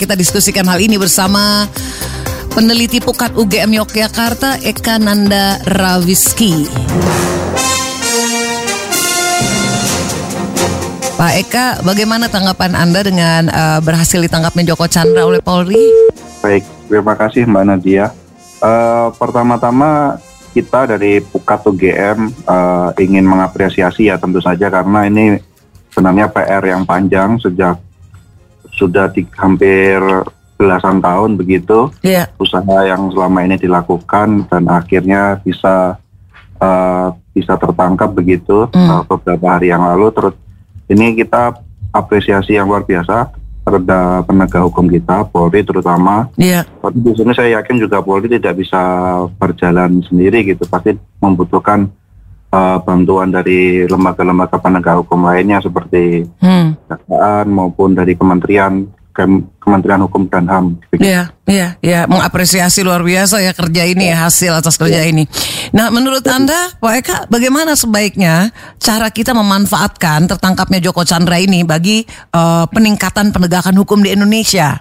kita diskusikan hal ini bersama peneliti Pukat UGM Yogyakarta Eka Nanda Rawiski. Pak Eka, bagaimana tanggapan Anda dengan uh, berhasil ditangkapnya Joko Chandra oleh Polri? Baik, terima kasih Mbak Nadia. Uh, pertama-tama kita dari Pukat UGM uh, ingin mengapresiasi ya tentu saja karena ini sebenarnya PR yang panjang sejak sudah di, hampir belasan tahun begitu yeah. usaha yang selama ini dilakukan dan akhirnya bisa uh, bisa tertangkap begitu mm. uh, beberapa hari yang lalu terus ini kita apresiasi yang luar biasa terhadap penegak hukum kita Polri terutama. Iya. Yeah. Tapi di sini saya yakin juga Polri tidak bisa berjalan sendiri gitu pasti membutuhkan uh, bantuan dari lembaga-lembaga penegak hukum lainnya seperti hmm. maupun dari kementerian Kementerian Hukum dan HAM. Iya, iya, iya, mengapresiasi luar biasa ya kerja ini ya hasil atas kerja ya. ini. Nah, menurut Anda, Pak Eka, bagaimana sebaiknya cara kita memanfaatkan tertangkapnya Joko Chandra ini bagi uh, peningkatan penegakan hukum di Indonesia,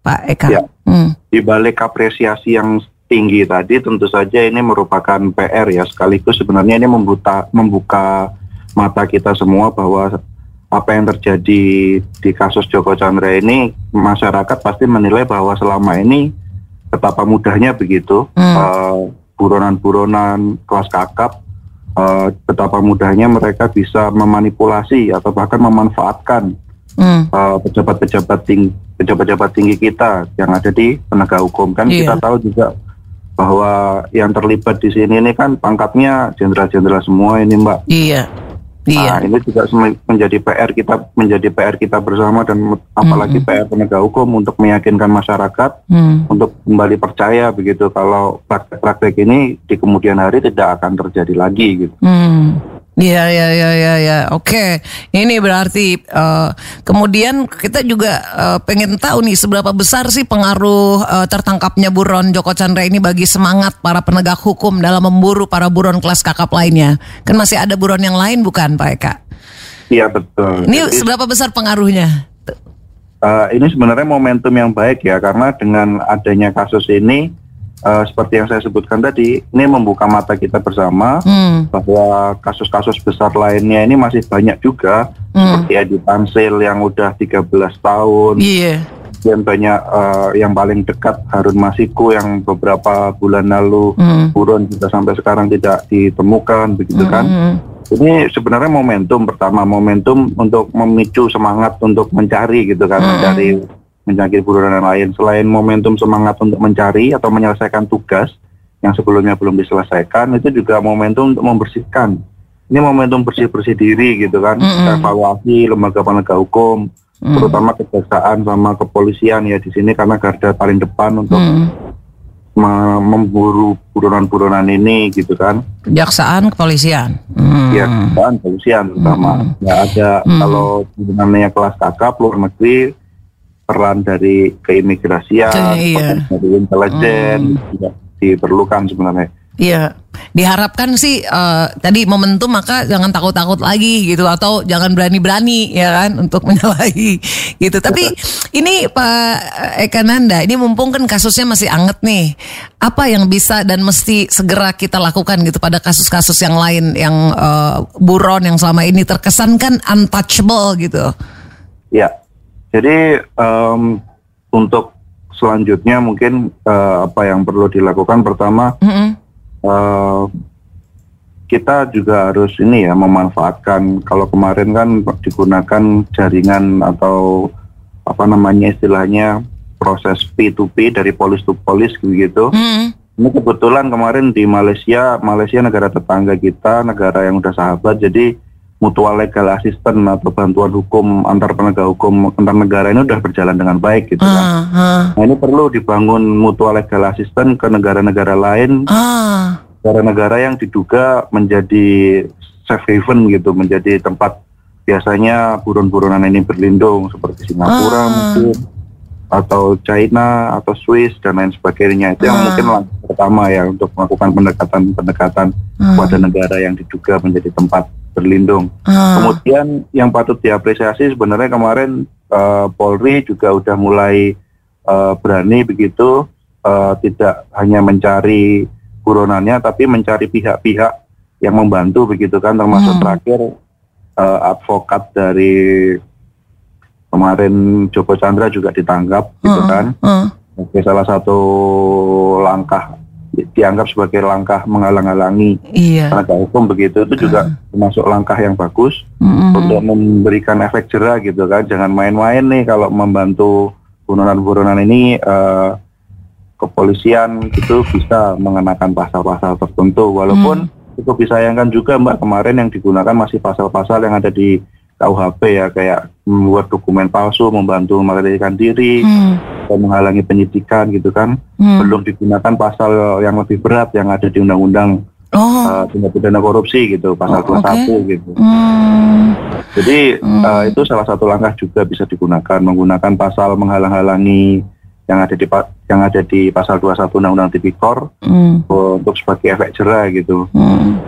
Pak Eka? Ya. Hmm. Di balik apresiasi yang tinggi tadi tentu saja ini merupakan PR ya sekaligus sebenarnya ini membuka membuka mata kita semua bahwa apa yang terjadi di kasus Joko Chandra ini masyarakat pasti menilai bahwa selama ini betapa mudahnya begitu hmm. uh, buronan-buronan kelas kakap uh, betapa mudahnya mereka bisa memanipulasi atau bahkan memanfaatkan hmm. uh, pejabat-pejabat tinggi pejabat-pejabat tinggi kita yang ada di penegak hukum kan yeah. kita tahu juga bahwa yang terlibat di sini ini kan pangkatnya jenderal-jenderal semua ini Mbak. Iya. Iya. Nah, ini juga menjadi PR kita menjadi PR kita bersama dan apalagi mm -hmm. PR penegak hukum untuk meyakinkan masyarakat mm. untuk kembali percaya begitu kalau praktek-praktek ini di kemudian hari tidak akan terjadi lagi gitu. Mm. Iya iya iya iya ya. Oke. Ini berarti uh, kemudian kita juga uh, pengen tahu nih seberapa besar sih pengaruh uh, tertangkapnya buron Joko Chandra ini bagi semangat para penegak hukum dalam memburu para buron kelas kakap lainnya. Kan masih ada buron yang lain bukan Pak Eka? Iya betul. Ini Jadi, seberapa besar pengaruhnya? Uh, ini sebenarnya momentum yang baik ya karena dengan adanya kasus ini uh, seperti yang saya sebutkan tadi, ini membuka mata kita bersama hmm. bahwa kasus-kasus besar lainnya ini masih banyak juga, hmm. seperti Edi Tansil yang udah 13 tahun. Yeah. Dan banyak uh, yang paling dekat Harun Masiku yang beberapa bulan lalu hmm. buron juga sampai sekarang tidak ditemukan, begitu kan? hmm. kan? Ini sebenarnya momentum pertama, momentum untuk memicu semangat untuk mencari gitu kan, hmm. mencari mencari buronan lain. Selain momentum semangat untuk mencari atau menyelesaikan tugas yang sebelumnya belum diselesaikan, itu juga momentum untuk membersihkan. Ini momentum bersih-bersih diri gitu kan, mm -hmm. evaluasi lembaga penegak hukum, mm -hmm. terutama kejaksaan sama kepolisian ya di sini karena garda paling depan untuk mm -hmm. memburu buronan-buronan ini gitu kan. Kejaksaan, kepolisian. Mm. Ya, kejaksaan, kepolisian terutama. Mm. Ya ada mm. kalau namanya kelas kakap luar negeri peran dari keimigrasian, iya. dari intelijen hmm. diperlukan sebenarnya. Iya, diharapkan sih uh, tadi momentum maka jangan takut-takut lagi gitu atau jangan berani-berani ya kan untuk menyalahi gitu. Tapi ini Pak Eka Nanda, ini mumpung kan kasusnya masih anget nih. Apa yang bisa dan mesti segera kita lakukan gitu pada kasus-kasus yang lain yang uh, buron yang selama ini terkesan kan untouchable gitu. Ya, jadi um, untuk selanjutnya mungkin uh, apa yang perlu dilakukan pertama mm -hmm. uh, kita juga harus ini ya memanfaatkan kalau kemarin kan digunakan jaringan atau apa namanya istilahnya proses P2P dari polis to polis gitu. Mm. Ini kebetulan kemarin di Malaysia, Malaysia negara tetangga kita, negara yang udah sahabat, jadi mutual legal assistant atau bantuan hukum antar penegak hukum antar negara ini sudah berjalan dengan baik gitu kan. Uh, uh. Nah ini perlu dibangun mutual legal assistant ke negara-negara lain, negara negara-negara yang diduga menjadi safe haven gitu, menjadi tempat biasanya buron-buronan ini berlindung seperti Singapura uh. mungkin atau China atau Swiss dan lain sebagainya itu yang mungkin langkah pertama ya untuk melakukan pendekatan-pendekatan uh. pada negara yang diduga menjadi tempat berlindung. Uh. Kemudian yang patut diapresiasi sebenarnya kemarin uh, Polri juga udah mulai uh, berani begitu uh, tidak hanya mencari buronannya tapi mencari pihak-pihak yang membantu begitu kan termasuk hmm. terakhir uh, advokat dari kemarin Joko Chandra juga ditangkap gitu uh, kan uh. Oke, salah satu langkah dianggap sebagai langkah menghalang-halangi iya. penegak hukum begitu itu juga uh. termasuk langkah yang bagus mm. untuk memberikan efek jerah gitu kan jangan main-main nih kalau membantu buronan-buronan ini uh, kepolisian itu bisa mengenakan pasal-pasal tertentu walaupun mm. itu disayangkan juga mbak kemarin yang digunakan masih pasal-pasal yang ada di KUHP ya kayak membuat dokumen palsu, membantu melarikan diri, hmm. atau menghalangi penyidikan gitu kan, hmm. belum digunakan pasal yang lebih berat yang ada di undang-undang oh. uh, tindak pidana korupsi gitu, pasal oh, 21 okay. gitu. Hmm. Jadi hmm. Uh, itu salah satu langkah juga bisa digunakan menggunakan pasal menghalang-halangi yang ada di yang ada di pasal 21 Undang-Undang Tipikor hmm. untuk sebagai efek jerah gitu. Hmm.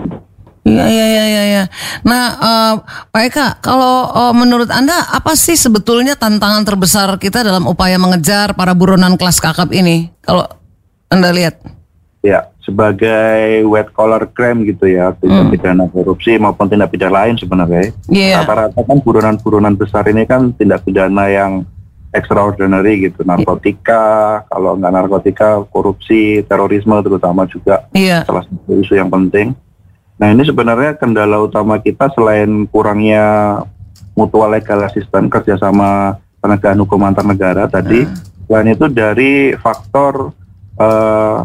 Iya iya iya iya. Ya. Nah, uh, Pak Eka, kalau uh, menurut Anda apa sih sebetulnya tantangan terbesar kita dalam upaya mengejar para buronan kelas kakap ini? Kalau Anda lihat? Ya, sebagai wet collar crime gitu ya, tindak hmm. pidana korupsi maupun tindak pidana lain sebenarnya. Yeah. Rata-rata kan buronan-buronan besar ini kan tindak pidana yang extraordinary gitu, narkotika, kalau nggak narkotika, korupsi, terorisme terutama juga yeah. salah satu isu yang penting. Nah ini sebenarnya kendala utama kita selain kurangnya mutual legal assistance kerjasama penegakan hukum antar negara tadi, hmm. selain itu dari faktor uh,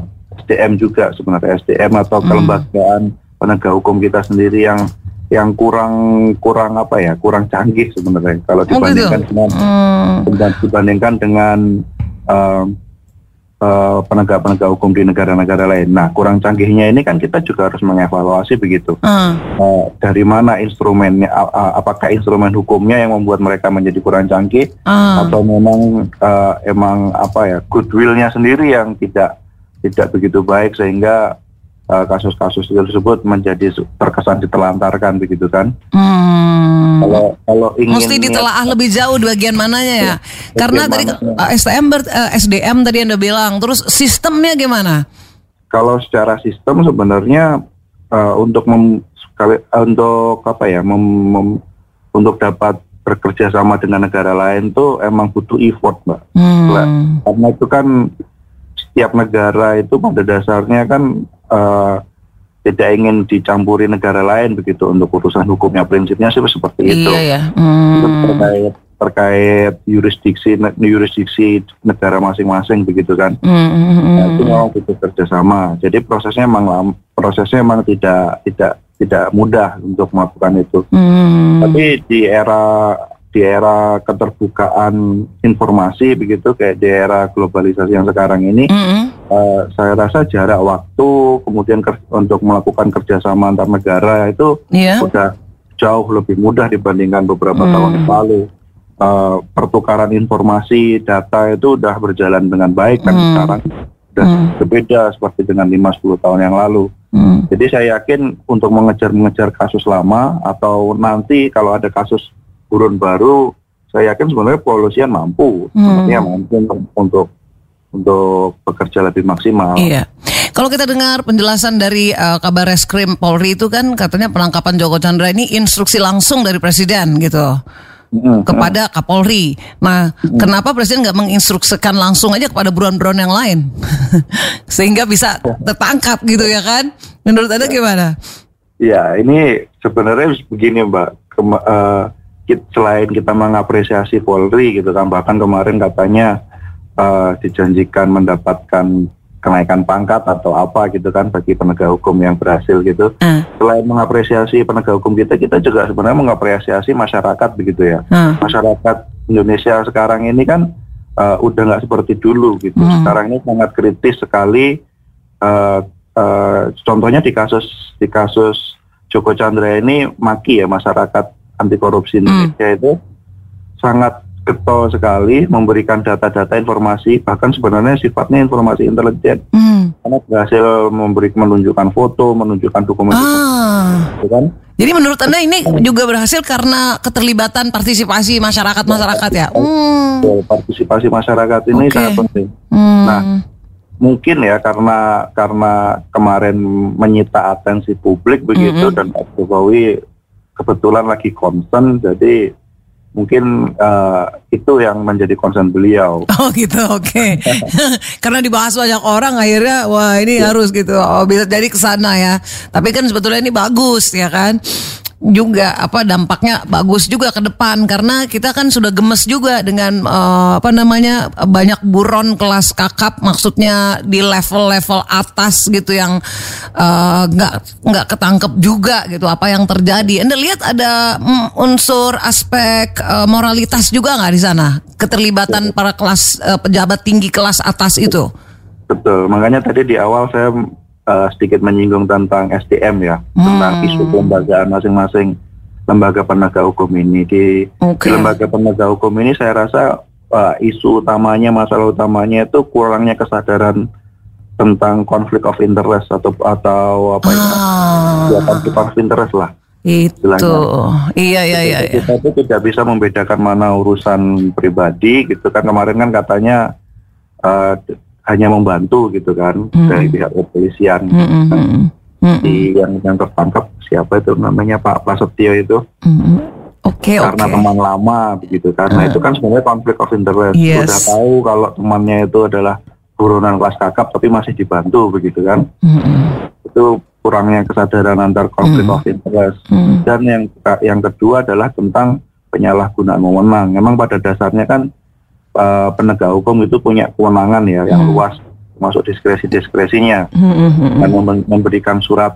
eh, SDM juga sebenarnya SDM atau hmm. kelembagaan penegak hukum kita sendiri yang yang kurang kurang apa ya kurang canggih sebenarnya kalau oh, dibandingkan oh gitu? dengan hmm. dibandingkan dengan uh, Eh, penegak-penegak hukum di negara-negara lain. Nah, kurang canggihnya ini kan kita juga harus mengevaluasi begitu. Uh. Uh, dari mana instrumennya? Uh, apakah instrumen hukumnya yang membuat mereka menjadi kurang canggih, uh. atau memang uh, emang apa ya goodwillnya sendiri yang tidak tidak begitu baik sehingga kasus-kasus uh, tersebut menjadi terkesan ditelantarkan begitu kan? Hmm. Kalau kalau ingin mesti ditelaah lebih jauh di bagian mananya ya. ya Karena tadi uh, STM ber, uh, SDM tadi Anda bilang, terus sistemnya gimana? Kalau secara sistem sebenarnya uh, untuk mem, untuk apa ya mem, mem, untuk dapat bekerja sama dengan negara lain tuh emang butuh effort, Mbak. Hmm. Karena itu kan setiap negara itu pada dasarnya kan uh, tidak ingin dicampuri negara lain begitu untuk urusan hukumnya prinsipnya sih seperti itu. Iya ya. Hmm. terkait terkait jurisdiksi jurisdiksi negara masing-masing begitu kan. Hmm. hmm, hmm nah, itu hmm. memang butuh kerjasama. Jadi prosesnya memang prosesnya memang tidak tidak tidak mudah untuk melakukan itu. Hmm. Tapi di era di era keterbukaan informasi begitu kayak di era globalisasi yang sekarang ini, mm -hmm. Uh, saya rasa jarak waktu kemudian untuk melakukan kerjasama antar negara itu yeah. sudah jauh lebih mudah dibandingkan beberapa mm. tahun yang lalu. Uh, pertukaran informasi data itu sudah berjalan dengan baik kan mm. sekarang sudah mm. berbeda seperti dengan 5-10 tahun yang lalu. Mm. Jadi saya yakin untuk mengejar-mengejar kasus lama atau nanti kalau ada kasus buron baru, saya yakin sebenarnya polisian mampu, hmm. sebenarnya mampu untuk, untuk bekerja lebih maksimal. Iya. Kalau kita dengar penjelasan dari uh, kabar reskrim Polri itu kan katanya penangkapan Joko Chandra ini instruksi langsung dari Presiden gitu. Kepada Kapolri. Nah, kenapa Presiden nggak menginstruksikan langsung aja kepada buron-buron yang lain, sehingga bisa tertangkap gitu ya kan? Menurut Anda gimana? Ya, ini sebenarnya begini Mbak. Kema uh, selain kita mengapresiasi Polri gitu kan bahkan kemarin katanya uh, dijanjikan mendapatkan kenaikan pangkat atau apa gitu kan bagi penegak hukum yang berhasil gitu. Uh. Selain mengapresiasi penegak hukum kita, kita juga sebenarnya mengapresiasi masyarakat begitu ya. Uh. Masyarakat Indonesia sekarang ini kan uh, udah nggak seperti dulu gitu. Uh. Sekarang ini sangat kritis sekali. Uh, uh, contohnya di kasus di kasus Joko Chandra ini maki ya masyarakat anti korupsi. Indonesia hmm. itu sangat getol sekali memberikan data-data informasi bahkan sebenarnya sifatnya informasi intelijen Hmm. karena berhasil memberi menunjukkan foto, menunjukkan dokumen, Ah. gitu kan? Jadi menurut Anda ini juga berhasil karena keterlibatan partisipasi masyarakat-masyarakat ya? Hmm. Partisipasi masyarakat ini Oke. sangat penting. Hmm. Nah, mungkin ya karena karena kemarin menyita atensi publik begitu dan Pak Jokowi kebetulan lagi concern, jadi mungkin eh, itu yang menjadi concern beliau. Oh gitu, oke. Karena dibahas banyak orang akhirnya, wah ini harus gitu. Oh bisa jadi ke sana ya. Tapi kan sebetulnya ini bagus ya kan. Juga apa dampaknya bagus juga ke depan karena kita kan sudah gemes juga dengan eh, apa namanya banyak buron kelas kakap maksudnya di level-level atas gitu yang eh, nggak nggak ketangkep juga gitu apa yang terjadi. Anda lihat ada mm, unsur aspek eh, moralitas juga nggak di sana keterlibatan para kelas eh, pejabat tinggi kelas atas itu. Betul, makanya tadi di awal saya eh, sedikit menyinggung tentang SDM ya, tentang isu kelembagaan masing-masing lembaga penegak hukum ini. Di, Oke. di lembaga penegak hukum ini saya rasa eh, isu utamanya, masalah utamanya itu kurangnya kesadaran tentang konflik of interest atau atau apa ya, ya Ah, konflik of interest lah. itu. Iya iya iya. iya. Kita itu tidak bisa membedakan mana urusan pribadi gitu kan kemarin kan katanya eh, hanya membantu gitu kan dari pihak kepolisian. Mm, mm, mm, mm, di yang yang tertangkap siapa itu namanya Pak Prasetyo itu mm, mm. Oke karena oke. teman lama begitu kan. Nah itu kan sebenarnya konflik of interest. Yes. Sudah tahu kalau temannya itu adalah buronan kelas kakap tapi masih dibantu begitu kan. Mm, mm, Itu kurangnya kesadaran antar konflik of interest. mm. Dan yang yang kedua adalah tentang penyalahgunaan wewenang. Memang pada dasarnya kan eh, penegak hukum itu punya kewenangan ya yang luas masuk diskresi-diskresinya Mm, mm, mm. dan mem- memberikan surat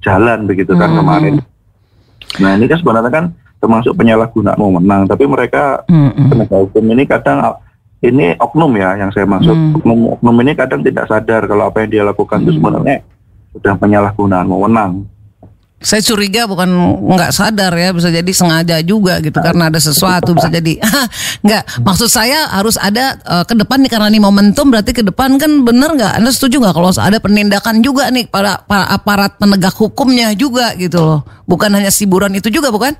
jalan begitu kan Hmm. kemarin. Nah ini kan sebenarnya kan termasuk penyalahgunaan wewenang, tapi mereka Mm, mm. penegak hukum ini kadang ah, ini oknum ya yang saya maksud. Hmm. Oknum, oknum ini kadang tidak sadar kalau apa yang dia lakukan itu sebenarnya sudah penyalahgunaan wewenang. Saya curiga bukan nggak sadar ya bisa jadi sengaja juga gitu karena ada sesuatu bisa jadi nggak maksud saya harus ada eh, ke depan nih karena ini momentum berarti ke depan kan bener nggak Anda setuju nggak kalau ada penindakan juga nih pada para aparat penegak hukumnya juga gitu loh bukan hanya siburan itu juga bukan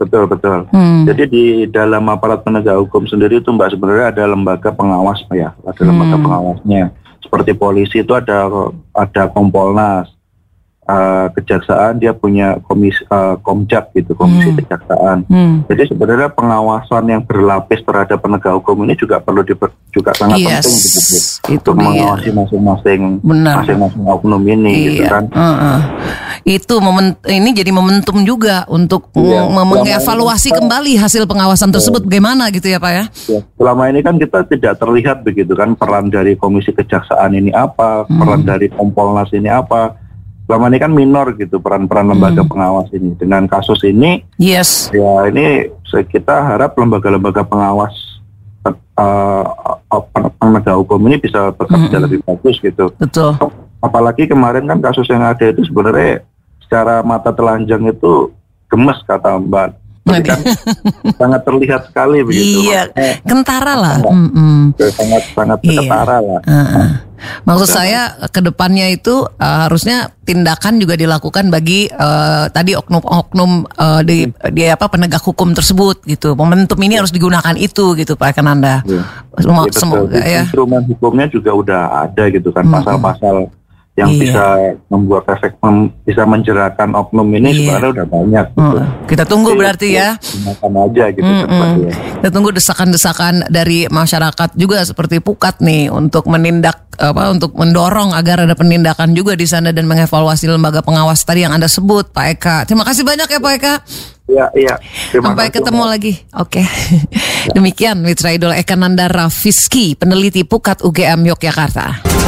Betul betul. Hmm. Jadi di dalam aparat penegak hukum sendiri itu mbak sebenarnya ada lembaga pengawas ya, ada lembaga Hmm. pengawasnya. Seperti polisi itu ada ada Kompolnas, Eh, kejaksaan dia punya komisi eh, Komjak gitu, komisi kejaksaan. Hmm. Jadi sebenarnya pengawasan yang berlapis terhadap penegak hukum ini juga perlu diper, juga sangat Yes, penting gitu, itu untuk dia. mengawasi masing-masing masing-masing oknum ini gitu Iya, kan. heeh. itu momen ini jadi momentum juga untuk Iya, mengevaluasi kembali hasil pengawasan tersebut bagaimana gitu ya Pak ya. Ya, selama ini kan kita tidak terlihat begitu kan peran dari komisi kejaksaan ini apa, peran dari Kompolnas ini apa. Selama ini kan minor gitu peran-peran lembaga pengawas ini. Dengan kasus ini Yes. ya ini kita harap lembaga-lembaga pengawas eh, eh, penegak hukum ini bisa bekerja lebih bagus gitu. Betul. Apalagi kemarin kan kasus yang ada itu sebenarnya secara mata telanjang itu gemes kata Mbak. Jadi kan sangat terlihat sekali begitu. Iya, Makanya kentara lah. Mm-mm. sangat sangat Iya. ketara lah. Heeh. Maksud saya ke depannya itu eh, harusnya tindakan juga dilakukan bagi eh, tadi oknum-oknum eh, di, di apa penegak hukum tersebut gitu. Momentum ini harus digunakan itu gitu Pak Kananda. Semua- Iya. Semoga ya. Instrumen hukumnya juga udah ada gitu kan pasal-pasal yang Iya. bisa membuat efek mem- bisa menjerakan oknum ini Iya. sebenarnya udah banyak gitu. Heeh. Kita tunggu berarti ya. Gunakan aja gitu Mm-mm. ya. Kita tunggu desakan-desakan dari masyarakat juga seperti Pukat nih untuk menindak apa untuk mendorong agar ada penindakan juga di sana dan mengevaluasi lembaga pengawas tadi yang Anda sebut Pak Eka. Terima kasih banyak ya Pak Eka. Iya, iya. Terima Sampai kasih, ketemu lagi. Oke. Demikian Mitra Idol Eka Nanda Rafiski, peneliti Pukat UGM Yogyakarta.